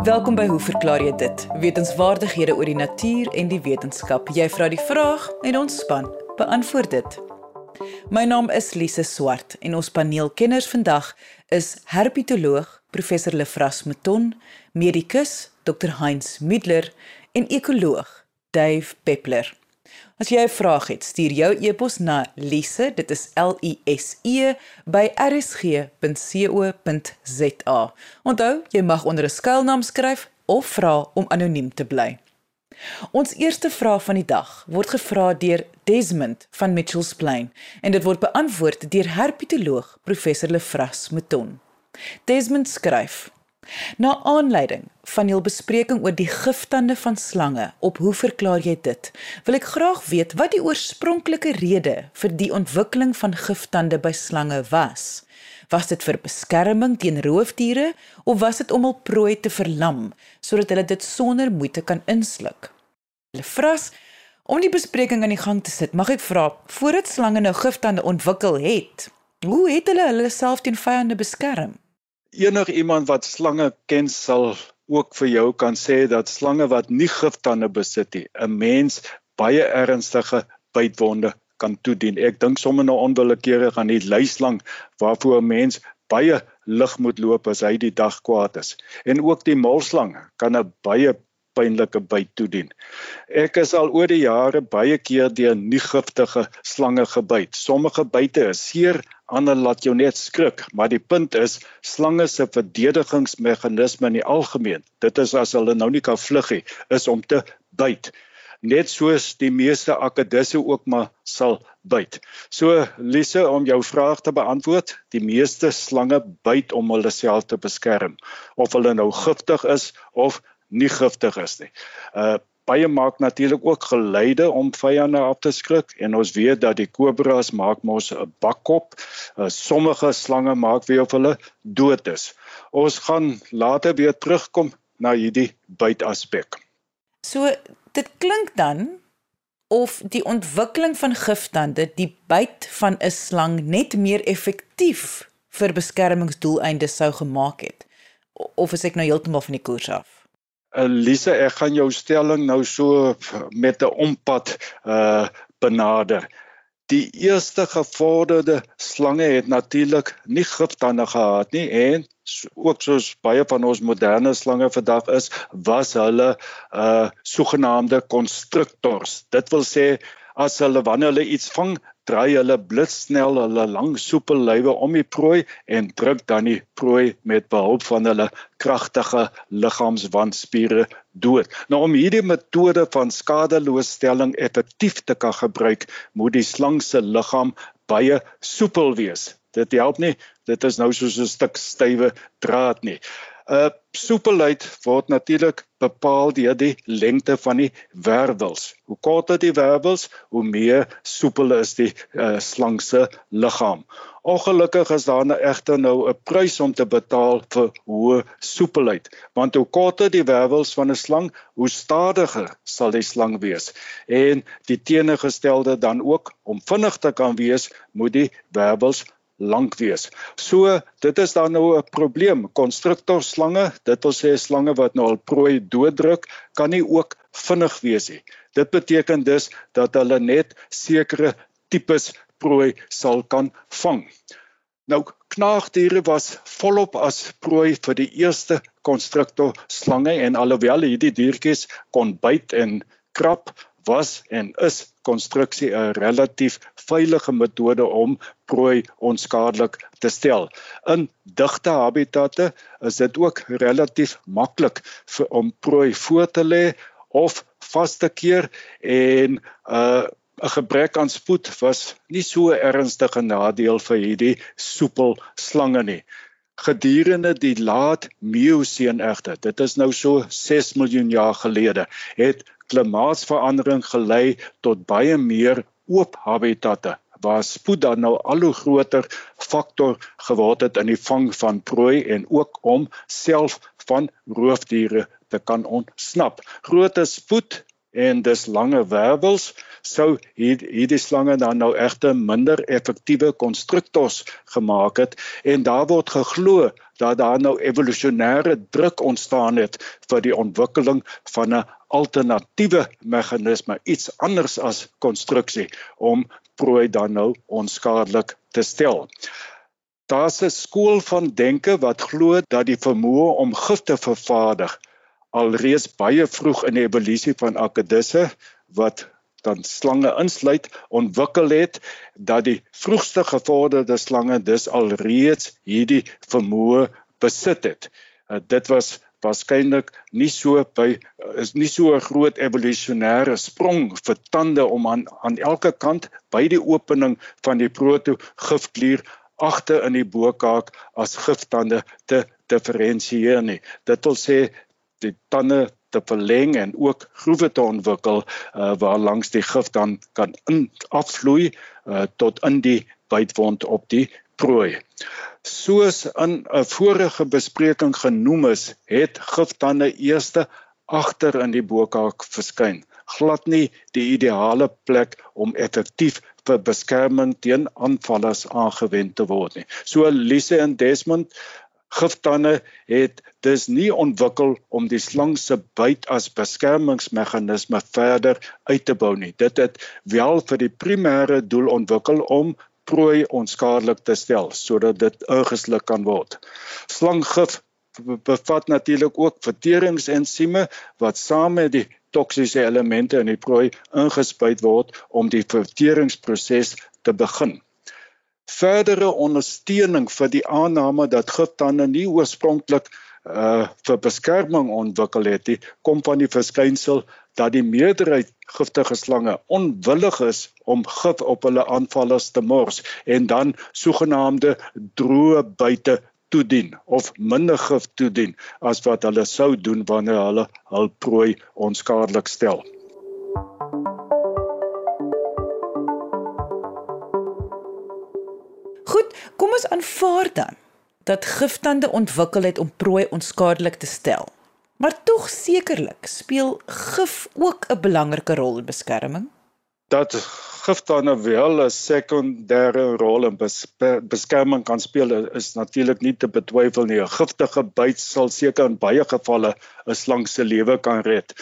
Welkom by Hoe verklaar jy dit? Wetenskapwaardighede oor die natuur en die wetenskap. Jy vra die vraag en ons span beantwoord dit. My naam is Lise Swart en ons paneelkenners vandag is herpetoloog professor Lefras Meton, medikus Dr Heinz Middler en ekoloog Dave Peppler. As jy 'n vraag het, stuur jou e-pos na lise, dit is L I S E by rsg.co.za. Onthou, jy mag onder 'n skuilnaam skryf of vra om anoniem te bly. Ons eerste vraag van die dag word gevra deur Desmond van Mitchells Plain en dit word beantwoord deur herpetoloog professor Lefras Meton. Desmond skryf: Na aanleiding van julle bespreking oor die giftande van slange, op hoe verklaar jy dit? Wil ek graag weet wat die oorspronklike rede vir die ontwikkeling van giftande by slange was. Was dit vir beskerming teen roofdiere of was dit om hul prooi te verlam sodat hulle dit sonder moeite kan insluk? Hulle vras om die bespreking aan die gang te sit. Mag ek vra, voordat slange nou giftande ontwikkel het, hoe het hulle hulle self teen vyande beskerm? Enige iemand wat slange ken sal ook vir jou kan sê dat slange wat nie giftande besit nie, 'n mens baie ernstige bytwonde kan toedien. Ek dink sommer nou onwillekeurig aan die luislang waarvoor 'n mens baie lig moet loop as hy die dag kwaad is. En ook die molslang kan 'n baie pynlike byt toedien. Ek is al oor die jare baie keer deur nie giftige slange gebyt. Sommige byte is seer, ander laat jou net skrik, maar die punt is slange se verdedigingsmeganisme in die algemeen, dit is as hulle nou nie kan vlug nie, is om te byt net soos die meeste akedisse ook maar sal byt. So Lise om jou vraag te beantwoord, die meeste slange byt om hulle self te beskerm of hulle nou giftig is of nie giftig is nie. Uh baie maak natuurlik ook geleide om vyande af te skrik en ons weet dat die kobras maak mos 'n bakkop. Uh, sommige slange maak weer of hulle dood is. Ons gaan later weer terugkom na hierdie bytaspek. So dit klink dan of die ontwikkeling van giftande die byt van 'n slang net meer effektief vir beskermingsdoeleindes sou gemaak het. Of is ek nou heeltemal van die koers af? Elise, ek gaan jou stelling nou so met 'n ompad uh benader. Die eerste gevorderde slange het natuurlik nie giftande gehad nie en ook soos baie van ons moderne slange vandag is, was hulle uh sogenaamde konstruktors. Dit wil sê as hulle wanneer hulle iets vang, draai hulle blitsnel hulle lang soepel lywe om die prooi en druk dan die prooi met behulp van hulle kragtige liggaamswandspiere dood. Nou om hierdie metode van skadeloosstelling effektief te kan gebruik, moet die slang se liggaam baie soepel wees. Dit help nie, dit is nou soos 'n stuk stywe draad nie. Uh soepelheid word natuurlik bepaal deur die lengte van die wervels. Hoe korter die wervels, hoe meer soepel is die uh, slang se liggaam. Ongelukkig is daar nou egter nou 'n prys om te betaal vir hoë soepelheid, want hoe korter die wervels van 'n slang, hoe stadiger sal die slang wees. En die teenoorgestelde dan ook om vinnig te kan wees, moet die wervels lank wees. So dit is dan nou 'n probleem. Konstruktorslange, dit wil sê slange wat nou al prooi dooddruk, kan nie ook vinnig wees nie. Dit beteken dus dat hulle net sekere tipes prooi sal kan vang. Nou knaagdiere was volop as prooi vir die eerste konstruktorslange en alhoewel hierdie diertjies kon byt en krap, was en is konstruksie 'n relatief veilige metode om prooi onskadelik te stel. In digte habitatte is dit ook relatief maklik vir om prooi voor te lê of vas te keer en 'n uh, 'n gebrek aan spoed was nie so ernstige nadeel vir hierdie soepel slange nie. Gedurende die laat Mioseen egter, dit is nou so 6 miljoen jaar gelede, het klimaatsverandering gelei tot baie meer oop habitatte waar spoed dan nou al hoe groter faktor geword het in die vang van prooi en ook om self van roofdiere te kan ontsnap. Groter spoed en dis lange wervels sou hierdie slange dan nou egter minder effektiewe konstruktors gemaak het en daar word geglo dat daar nou evolusionêre druk ontstaan het vir die ontwikkeling van 'n alternatiewe meganisme iets anders as konstruksie om prooi dan nou onskadelik te stel. Daar's 'n skool van denke wat glo dat die vermoë om gif te vervaardig alreeds baie vroeg in die evolusie van akedisse wat dan slange insluit ontwikkel het dat die vroegste gevorderde slange dus alreeds hierdie vermoë besit het. Uh, dit was waarskynlik nie so by is nie so 'n groot evolusionêre sprong vir tande om aan aan elke kant by die opening van die protogifklier agter in die bokaak as giftande te diferensieer nie. Dit wil sê die tande te verleng en ook groewe te ontwikkel uh, waar langs die gif dan kan in afvloei uh, tot in die bytwond op die prooi. Soos in 'n vorige bespreking genoem is, het giftande eerste agter in die bokaak verskyn. Glad nie die ideale plek om effektief vir beskerming teen aanvallers aangewend te word nie. So Lise en Desmond Giftande het dus nie ontwikkel om die slang se byt as beskermingsmeganisme verder uit te bou nie. Dit het wel vir die primêre doel ontwikkel om prooi onskadelik te stel sodat dit ingesluk kan word. Slanggif bevat natuurlik ook verteringsensieme wat saam met die toksiese elemente in die prooi ingespuit word om die verteringsproses te begin verdere ondersteuning vir die aanname dat giftande nie oorspronklik uh vir beskerming ontwikkel het nie, kom van die verskynsel dat die meerderheid giftige slange onwillig is om gif op hulle aanvallers te mors en dan sogenaamde droë buite toedien of minder gif toedien as wat hulle sou doen wanneer hulle hul prooi onskadelik stel. Aanvaar dan dat giftande ontwikkel het om prooi onskadelik te stel. Maar tog sekerlik speel gif ook 'n belangrike rol in beskerming. Dat giftande wel 'n sekondêre rol in beskerming kan speel is natuurlik nie te betwyfel nie. 'n Giftige byt sal seker in baie gevalle 'n slang se lewe kan red.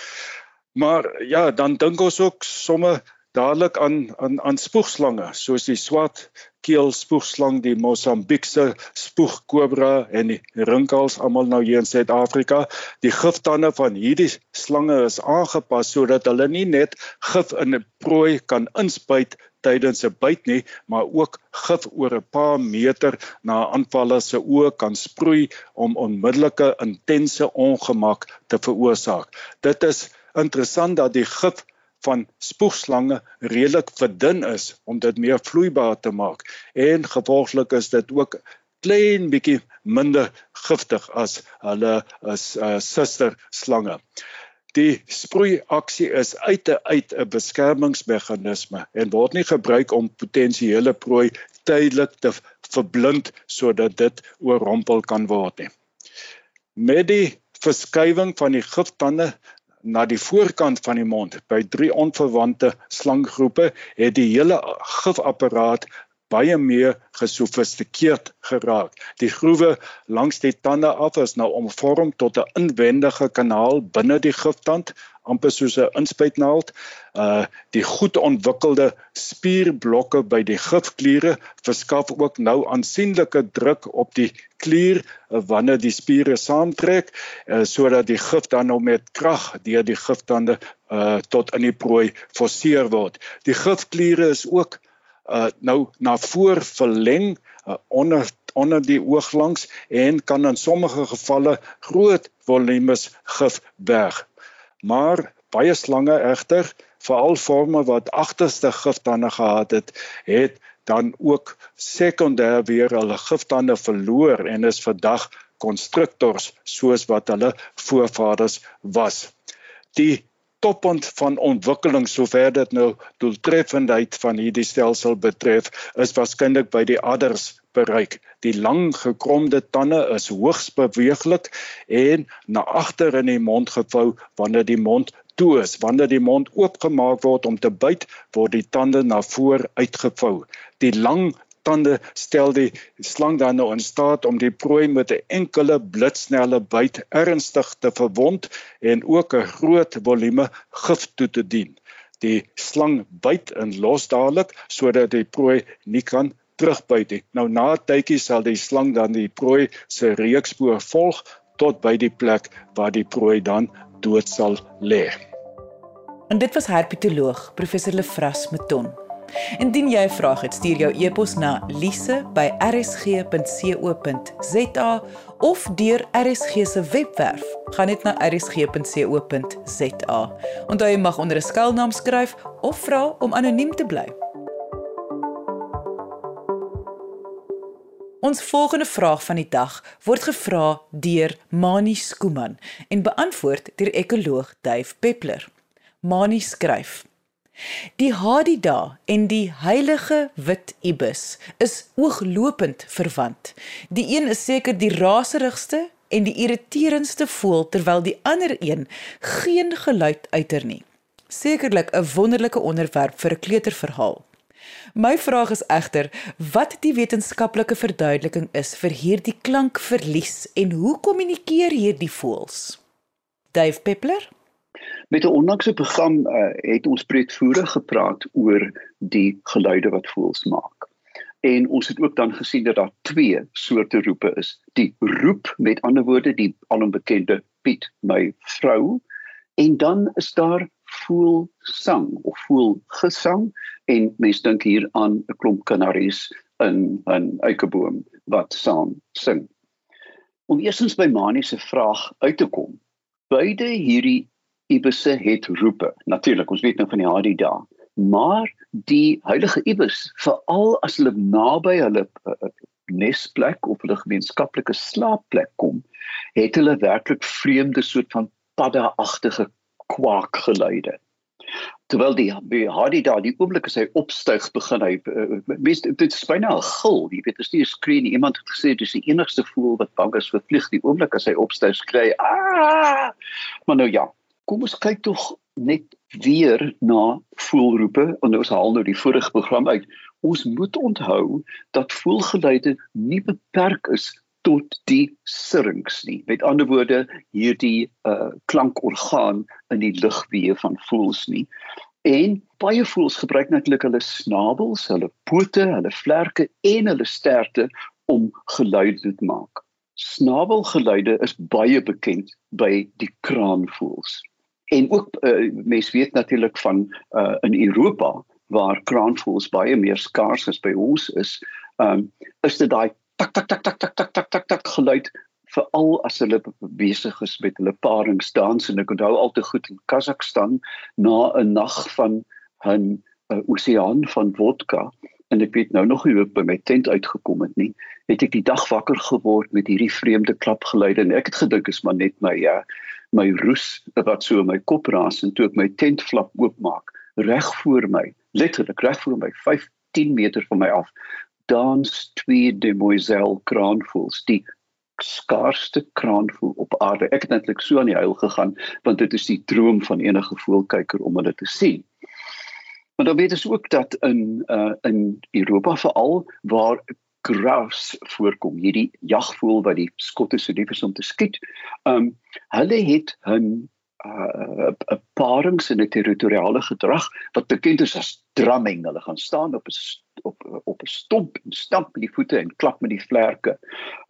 Maar ja, dan dink ons ook somme dadelik aan aan aan spoegslange soos die swart keel spoegslang, die Mosambikse spoegkobra en die rinkels almal nou hier in Suid-Afrika. Die giftande van hierdie slange is aangepas sodat hulle nie net gif in 'n prooi kan inspuit tydens 'n byt nie, maar ook gif oor 'n paar meter na 'n aanvaller se oë kan sproei om onmiddellike intense ongemak te veroorsaak. Dit is interessant dat die gif van spoegslange redelik verdun is om dit meer vloeibaar te maak en gevolglik is dit ook klein bietjie minder giftig as hulle as uh, suster slange. Die sproeiaksie is uit 'n uit 'n beskermingsmeganisme en word nie gebruik om potensiële prooi tydelik te verblind sodat dit oorrompel kan word nie. Met die verskywing van die giftande na die voorkant van die mond by drie onverwante slanggroepe het die hele gifapparaat baie meer gesofistikeerd geraak. Die groewe langs die tande af is nou omvorm tot 'n inwendige kanaal binne die giftand, amper soos 'n inspuitnaald. Uh die goed ontwikkelde spierblokke by die gifkliere verskaf ook nou aansienlike druk op die klier uh, wanneer die spiere saamtrek uh, sodat die gif dan nou met krag deur die giftande uh tot in die prooi forceer word. Die gifkliere is ook uh nou na voor verleng uh, onder onder die oog langs en kan in sommige gevalle groot volumes gif berg. Maar baie slange egter, veral forme wat agterste giftande gehad het, het dan ook sekondêr weer hulle giftande verloor en is vandag konstruktors soos wat hulle voorvaders was. Die toppunt van ontwikkeling sover dit nou doeltreffendheid van hierdie stelsel betref is waarskynlik by die adders bereik. Die lang gekromde tande is hoogs beweeglik en na agter in die mond gevou wanneer die mond toes. Wanneer die mond oopgemaak word om te byt, word die tande na voor uitgevou. Die lang tande stel die slang dan nou in staat om die prooi met 'n enkele blitsnelle byt ernstig te verwond en ook 'n groot volume gif toe te dien. Die slang byt en los dadelik sodat die prooi nie kan terugbyt nie. Nou na 'n tydjie sal die slang dan die prooi se reukspoor volg tot by die plek waar die prooi dan dood sal lê. En dit was herpetoloog professor Lefras Meton. Indien jy 'n vraag het, stuur jou e-pos na lise@rsg.co.za of deur RSG se webwerf. Gaan net na rsg.co.za. Onthou jy mag onder 'n skuilnaam skryf of vra om anoniem te bly. Ons volgende vraag van die dag word gevra deur Mani Skooman en beantwoord deur ekoloog Duif Peppler. Mani skryf: Die hadida en die heilige wit ibis is ooglopend verwant. Die een is seker die raserigste en die irriterendste voel terwyl die ander een geen geluid uiter nie. Sekerlik 'n wonderlike onderwerp vir 'n kleuterverhaal. My vraag is egter wat die wetenskaplike verduideliking is vir hierdie klankverlies en hoe kommunikeer hierdie voëls? Dave Peppler Met 'n onlangse program uh, het ons breedvoerig gepraat oor die geluide wat voels maak. En ons het ook dan gesien dat daar twee soorte roepe is. Die roep, met ander woorde, die alombekende Piet, my vrou, en dan is daar voel sang of voel gesang en mense dink hier aan 'n klomp kanaries in 'n eikeboom wat saam sing. Om eersins by Manie se vraag uit te kom. Beide hierdie ibusse het roepe. Natuurlik, ons weet nou van die Hadida, maar die heilige ibus, veral as hulle naby hulle uh, nesplek of hulle gemeenskaplike slaapplek kom, het hulle werklik vreemde soort van padda-agtige kwaakgeluide. Terwyl die Hadida die oomblik as hy opstyg begin hy uh, mens dit is byna 'n gil, jy weet, as jy skree en iemand het gesê dis die enigste voel wat bang is vir vlieg die oomblik as hy opstyg skree. Ah! Maar nou ja, kom ons kyk tog net weer na voelroepe en ons haal nou die vorige program uit. Ons moet onthou dat voelgeluide nie beperk is tot die sirings nie. Met ander woorde, hierdie uh klankorgaan in die lugweë van voels nie. En baie voels gebruik natuurlik hulle snavels, hulle pote, hulle vlerke en hulle sterte om geluide te maak. Snavelgeluide is baie bekend by die kraanvoels en ook uh, mense weet natuurlik van uh, in Europa waar kraanvoëls baie meer skaars as by ons is, um, is dit daai tak tak tak tak tak tak tak tak tak geluid veral as hulle besig is met hulle paringsdans en ek onthou al te goed in Kazakhstan na 'n nag van 'n uh, oseaan van vodka en ek weet nou nog hoe ek by my tent uitgekom het nie het ek die dag wakker geword met hierdie vreemde klapgeluide en ek het gedink is maar net my uh, my roes wat so in my kop raas en toe ek my tentflap oopmaak reg voor my letterlik reg voor my 15 meter van my af dans twee demoiselle kraanvoels die skaarste kraanvoel op aarde. Ek het netlik so aan die huil gegaan want dit is die droom van enige voelkyker om hulle te sien. Maar dan weet ons ook dat in uh in Europa veral waar grouse voorkom, hierdie jagvoël wat die skotte so lief is om te skiet. Um hulle het 'n uh 'n parings en 'n territoriale gedrag wat bekend is as drumming. Hulle gaan staan op 'n op op 'n stomp en stamp met die voete en klap met die vlerke.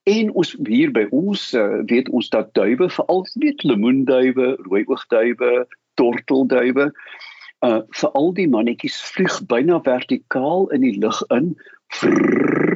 En ons hier by ons uh, weet ons dat duwe veral weet lemoenduwe, rooioogduwe, tortelduwe uh vir al die mannetjies vlieg byna vertikaal in die lug in. Vrrr,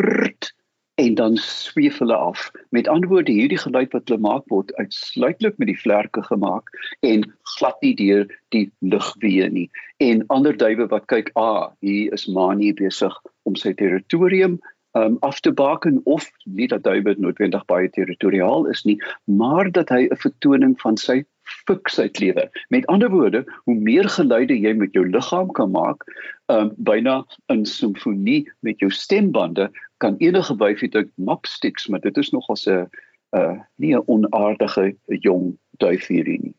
en dan sweef hulle af. Met ander woorde, hierdie geluid wat hulle maak word uitsluitlik met die vlerke gemaak en glad nie deur die lugweë nie. En ander duwe wat kyk, ah, hier is Mani besig om sy territorium um, af te baken of nie dat duwe noodwendig baie territoriaal is nie, maar dat hy 'n vertoning van sy fiksheid lewer. Met ander woorde, hoe meer geluide jy met jou liggaam kan maak, um byna in simfonie met jou stembande, kan enige wyfie dit mapsticks, maar dit is nog as 'n uh nie 'n onaardige jong duif hierdie nie.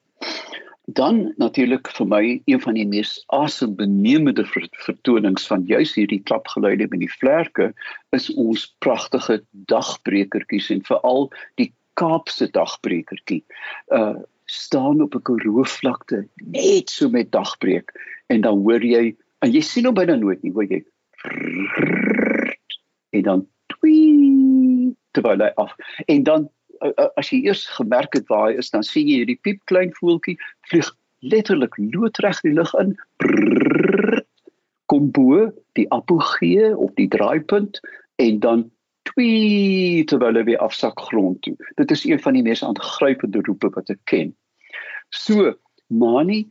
Dan natuurlik vir my een van die mees asembenemende vertonings van juis hierdie klapgeluide met die vlerke is ons pragtige dagbrekertjies en veral die Kaapse dagbrekertjie. Uh staan op 'n Karoo vlakte net so met dagbreek en dan hoor jy en jy sien hom byna nooit nie hoor jy en dan twee terwyl hy af en dan as jy eers gemerk het waar hy is, dan sien jy hierdie piep klein voeltjie vlieg letterlik loodreg die lug in. Kom bo die apogee of die draaipunt en dan twee terwyl hy weer afsak grond toe. Dit is een van die mees aangrypende roepe wat ek ken. So, Mani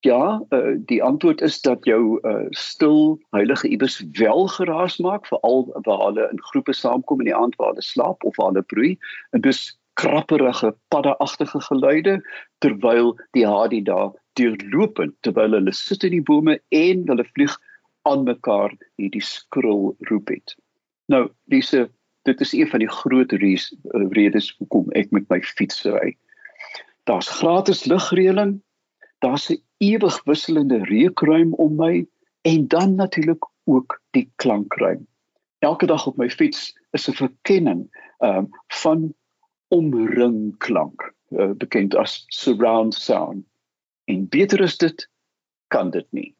Ja, uh, die antwoord is dat jou uh, stil heilige ibis wel geraas maak veral waar hulle in groepe saamkom in die aand waar hulle slaap of waar hulle broei en dus krapperige paddaagtige geluide terwyl die hadi daar deurlopend terwyl hulle sit in die bome en hulle vlieg aan mekaar hierdie skril roep het. Nou, dis dit is een van die groot redes hoekom ek met my fiets ry. Daar's gratis ligreëling daar's 'n ewig wisselende reukruim om my en dan natuurlik ook die klankruim. Elke dag op my fiets is 'n verkenning um, van omringklank, uh, bekend as surround sound. En beter is dit kan dit nie.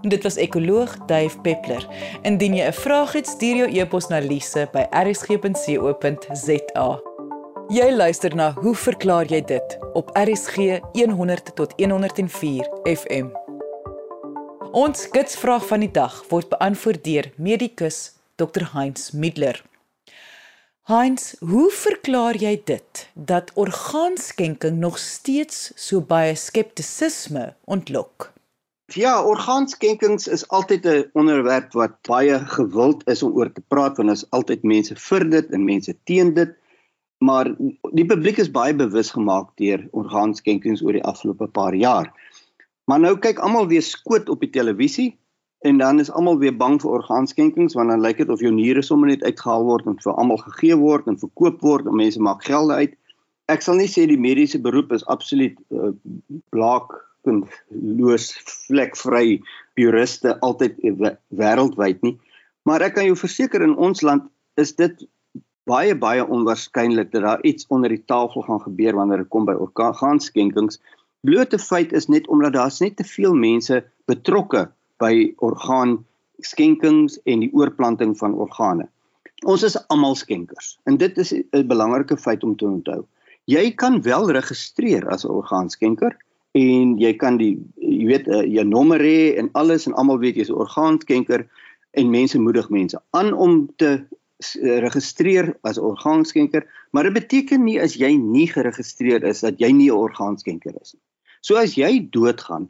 Dit was ekoloog Dave Peppler. Indien jy 'n vraag het, stuur jou e-pos na lise@rsg.co.za. Jy luister na Hoe verklaar jy dit op RSG 100 tot 104 FM. Ons gitsvraag van die dag word beantwoord deur medikus Dr Heinz Middler. Heinz, hoe verklaar jy dit dat orgaanskenking nog steeds so baie skeptisisme ontlok? Ja, orgaanskenkings is altyd 'n onderwerp wat baie gewild is om oor te praat want ons altyd mense vir dit en mense teen dit maar die publiek is baie bewus gemaak deur orgaanskenkings oor die afgelope paar jaar. Maar nou kyk almal weer skoot op die televisie en dan is almal weer bang vir orgaanskenkings want dan lyk dit of jou niere sommer net uitgehaal word en vir almal gegee word en verkoop word en mense maak gelde uit. Ek sal nie sê die mediese beroep is absoluut uh, blaak en loos vlekvry juriste altyd wêreldwyd nie. Maar ek kan jou verseker in ons land is dit baie baie onwaarskynlik dat daar iets onder die tafel gaan gebeur wanneer dit kom by orgaanskenkings. Blote feit is net omdat daar's net te veel mense betrokke by orgaanskenkings en die oorplanting van organe. Ons is almal skenkers en dit is 'n belangrike feit om te onthou. Jy kan wel registreer as 'n orgaanskenker en jy kan die jy weet eh, jou nommer hê en alles en almal weet jy's 'n orgaanskenker en mense moedig mense aan om te registreer as orgaanskenker, maar dit beteken nie as jy nie geregistreer is dat jy nie 'n orgaanskenker is nie. So as jy doodgaan,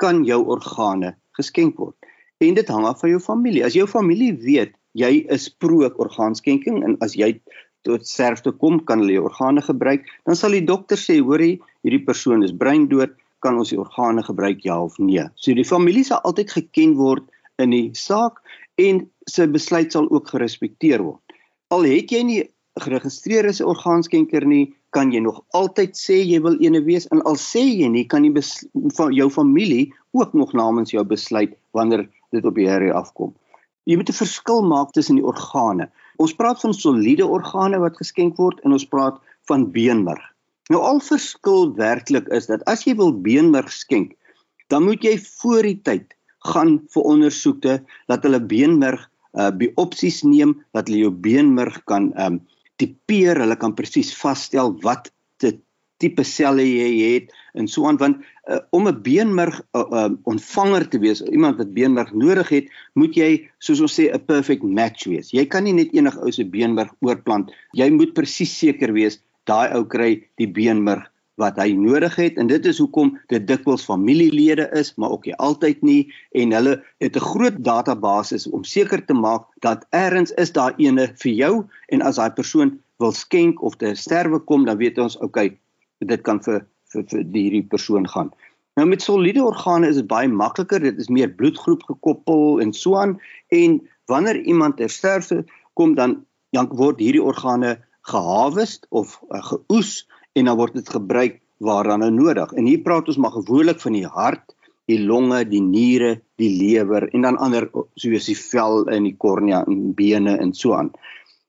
kan jou organe geskenk word. En dit hang af van jou familie. As jou familie weet jy is pro orgaanskenking en as jy tot sterfte kom, kan hulle jou organe gebruik, dan sal die dokter sê, hoorie, hierdie persoon is breindood, kan ons die organe gebruik ja of nee. So die familie sal altyd geken word in die saak en sy besluit sal ook gerespekteer word. Al het jy nie geregistreer as 'n orgaanskenker nie, kan jy nog altyd sê jy wil eene wees en al sê jy nie, kan jy van jou familie ook nog namens jou besluit wanneer dit op die herrie afkom. Jy moet 'n verskil maak tussen die organe. Ons praat van soliede organe wat geskenk word en ons praat van beenmerg. Nou al verskil werklik is dat as jy wil beenmerg skenk, dan moet jy voor die tyd gaan vir ondersoeke dat hulle beenmerg uh biopsies neem dat hulle jou beenmerg kan um tipeer, hulle kan presies vasstel wat te tipe selle jy het en so aan want uh, om 'n beenmerg uh, uh, ontvanger te wees, iemand wat beenmerg nodig het, moet jy soos ons sê 'n perfect match wees. Jy kan nie net enige ou se beenmerg oorplant. Jy moet presies seker wees daai ou kry die beenmerg wat hy nodig het. En dit is hoekom dit dikwels familielede is maar ook nie altyd nie. En hulle het 'n groot database om seker te maak dat eers is daar ene vir jou. En as daai persoon wil skenk of te sterwe kom dan weet ons okay dit kan vir vir, vir hierdie persoon gaan. Nou met soliede organe is dit baie makliker, dit is meer bloedgroep gekoppel en so aan. En wanneer iemand ter sterfte kom dan dan word hierdie organe gehavest of uh, geoes en dan word dit gebruik waaraan nou nodig. En hier praat ons maar gewoonlik van die hart, die longe, die niere, die lewer en dan ander soos die vel en die kornea en bene en so aan.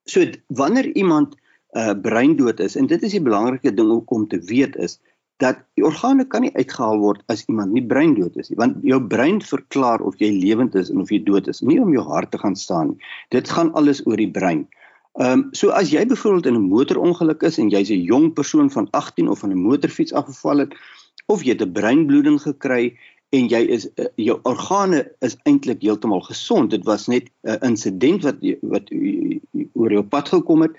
So wanneer iemand uh, breindood is en dit is die belangrike ding om te weet is dat die organe kan nie uitgehaal word as iemand nie breindood is nie want jou brein verklaar of jy lewend is en of jy dood is nie om jou hart te gaan staan nie dit gaan alles oor die brein. Ehm um, so as jy byvoorbeeld in 'n motorongeluk is en jy's 'n jong persoon van 18 of van 'n motorfiets afgeval het of jy het 'n breinbloeding gekry en jy is uh, jou organe is eintlik heeltemal gesond dit was net 'n insident wat wat oor jou pad gekom het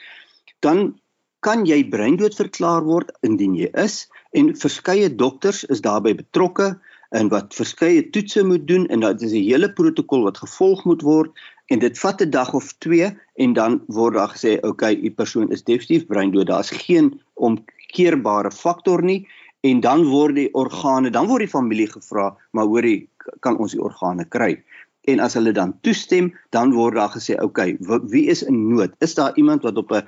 dan kan jy breindood verklaar word indien jy is en verskeie dokters is daarbey betrokke en wat verskeie toetse moet doen en dit is 'n hele protokol wat gevolg moet word en dit vat 'n dag of 2 en dan word daar gesê okay, u persoon is definitief breindood. Daar's geen omkeerbare faktor nie en dan word die organe, dan word die familie gevra, maar hoorie, kan ons die organe kry? En as hulle dan toestem, dan word daar gesê okay, wie is in nood? Is daar iemand wat op 'n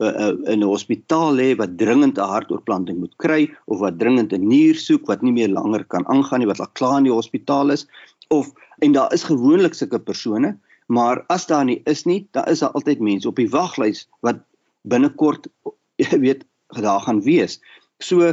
in 'n hospitaal lê wat dringend 'n hartoortplanting moet kry of wat dringend 'n nier soek wat nie meer langer kan aangaan nie wat al klaar in die hospitaal is of en daar is gewoonlik sulke persone maar as daar nie is nie dan is daar altyd mense op die waglys wat binnekort weet daar gaan wees. So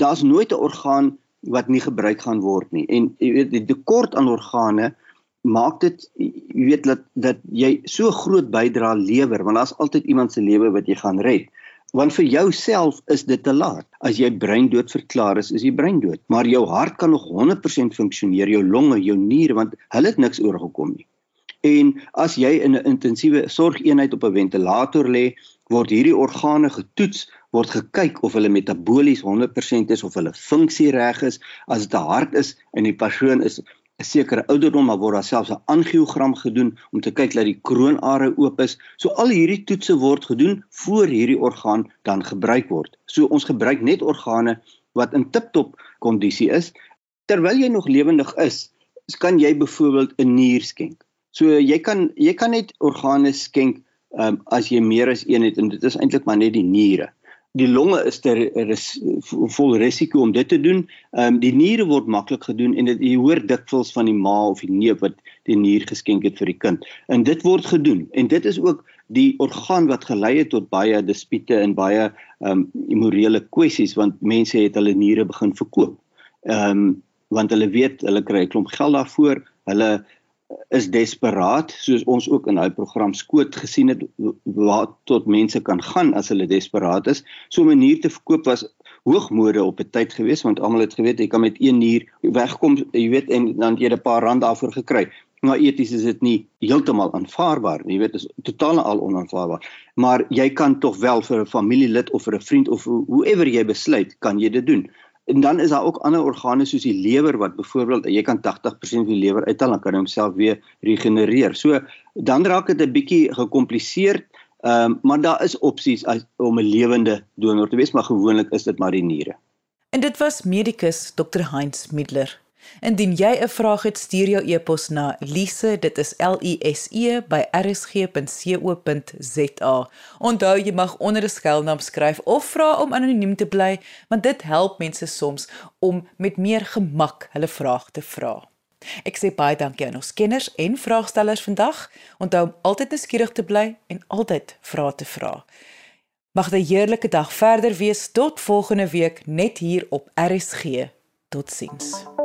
daar's nooit 'n orgaan wat nie gebruik gaan word nie. En jy weet die tekort aan organe maak dit jy weet dat dat jy so groot bydra lewer want daar's altyd iemand se lewe wat jy gaan red. Want vir jouself is dit te laat. As jy breindood verklaar is is jy breindood. Maar jou hart kan nog 100% funksioneer jou longe jou niere want hulle het niks oorgekom nie en as jy in 'n intensiewe sorgeenheid op 'n ventilator lê word hierdie organe getoets word gekyk of hulle metabolies 100% is of hulle funksie reg is as dit 'n hart is en die persoon is 'n sekere ouderdom maar word daar selfs 'n angiogram gedoen om te kyk dat die kroonare oop is. So al hierdie toetse word gedoen voor hierdie orgaan dan gebruik word. So ons gebruik net organe wat in tip-top kondisie is terwyl jy nog lewendig is. Kan jy byvoorbeeld 'n nier skenk. So jy kan jy kan net organe skenk um, as jy meer as een het en dit is eintlik maar net die niere die longe is ter res, vol risiko om dit te doen. Ehm um, die niere word maklik gedoen en dit jy hoor dikwels van die ma of die neef wat die nier geskenk het vir die kind. En dit word gedoen en dit is ook die orgaan wat gelei het tot baie dispute en baie ehm um, immorele kwessies want mense het hulle niere begin verkoop. Ehm um, want hulle weet hulle kry 'n klomp geld daarvoor. Hulle is desperaat soos ons ook in daai program skoot gesien het waar tot mense kan gaan as hulle desperaat is. So 'n manier te verkoop was hoogmode op 'n tyd gewees want almal het geweet jy kan met een uur wegkom, jy weet en dan jy 'n paar rand daarvoor gekry. Maar eties is dit nie heeltemal aanvaarbaar nie. Jy weet is totaal al onaanvaarbaar. Maar jy kan tog wel vir 'n familielid of vir 'n vriend of whoever jy besluit, kan jy dit doen. En dan is daar ook ander organe soos die lewer wat byvoorbeeld jy kan 80% van die lewer uithaal en kan homself weer regenereer. So dan raak dit 'n bietjie gekompliseerd. Ehm um, maar daar is opsies as, om 'n lewende donor te wees, maar gewoonlik is dit maar die niere. En dit was medikus Dr. Heinz Middler. Indien jy 'n vraag het, stuur jou e-pos na lise, dit is L I S E by rsg.co.za. Onthou jy mag onder 'n skuilnaam skryf of vra om anoniem te bly, want dit help mense soms om met meer gemak hulle vraag te vra. Ek sê baie dankie aan ons kenners en vraagstellers vandag. Onthou om altyd nuuskierig te bly en altyd vrae te vra. Mag 'n heerlike dag verder wees tot volgende week net hier op RSG. Totsiens.